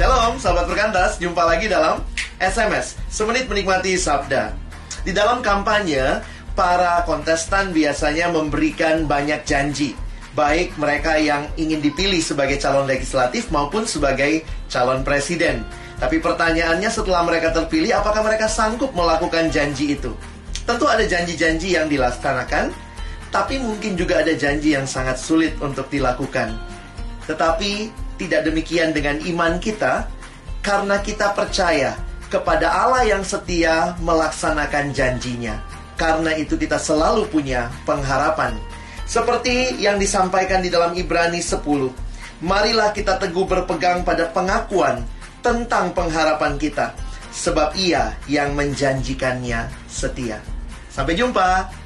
Shalom, sahabat perkantas. Jumpa lagi dalam SMS, Semenit Menikmati Sabda. Di dalam kampanye, para kontestan biasanya memberikan banyak janji. Baik mereka yang ingin dipilih sebagai calon legislatif maupun sebagai calon presiden. Tapi pertanyaannya setelah mereka terpilih, apakah mereka sanggup melakukan janji itu? Tentu ada janji-janji yang dilaksanakan, tapi mungkin juga ada janji yang sangat sulit untuk dilakukan. Tetapi tidak demikian dengan iman kita, karena kita percaya kepada Allah yang setia melaksanakan janjinya. Karena itu kita selalu punya pengharapan. Seperti yang disampaikan di dalam Ibrani 10. Marilah kita teguh berpegang pada pengakuan tentang pengharapan kita. Sebab ia yang menjanjikannya setia. Sampai jumpa.